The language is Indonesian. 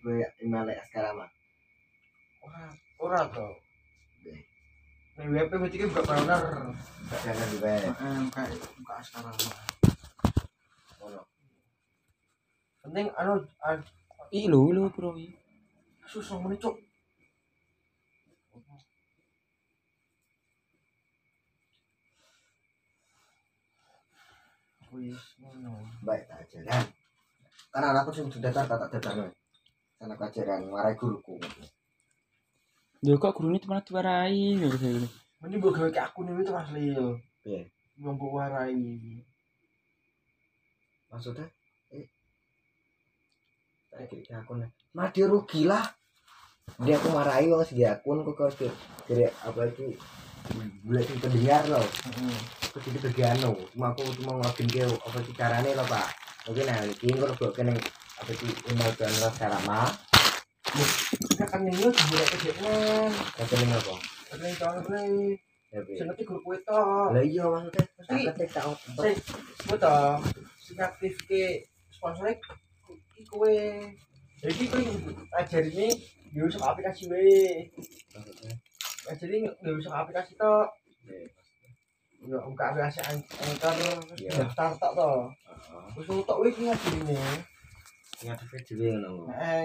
gue email ya sekarang mah ora ora to ning WP berarti ki buka browser gak jangan juga heeh buka buka ono. Penting anu an- Ih lho lho bro. susah menit cuk. Wis ngono. Baik tak ajaran kan anakku sing sudah datar tak datar nih anak ajaran marai guruku. Lho kok gurune teman diwarai? Lho saya. mending mbok gawe akun itu Mas Lil Piye? Wong mbok warai. Maksudnya? Eh. Tak kira akun mah dia rugi lah dia aku marahi wong sing di akun kok kok kira apa itu? Bulat itu pendengar loh. Heeh terus itu bagian lo cuma aku cuma ngelogin ke apa sih caranya lo pak? Mungkin nah ini kalau gue sih email lo sekarang mah kita kan ini juga ke jenengan kata ini apa? Ini ya grup itu lah iya maksudnya Mesti- tak tak Gue tau Sing aktif ke Sponsornya Ki kowe. Jadi kowe ajar ini Gak usah aplikasi we. Maksudnya Jadi gak usah aplikasi toh Iya, Ya buka aplikasi an- anchor Iya. daftar tok Terus lu tok we ki ngajar ini ingat video ngono Eh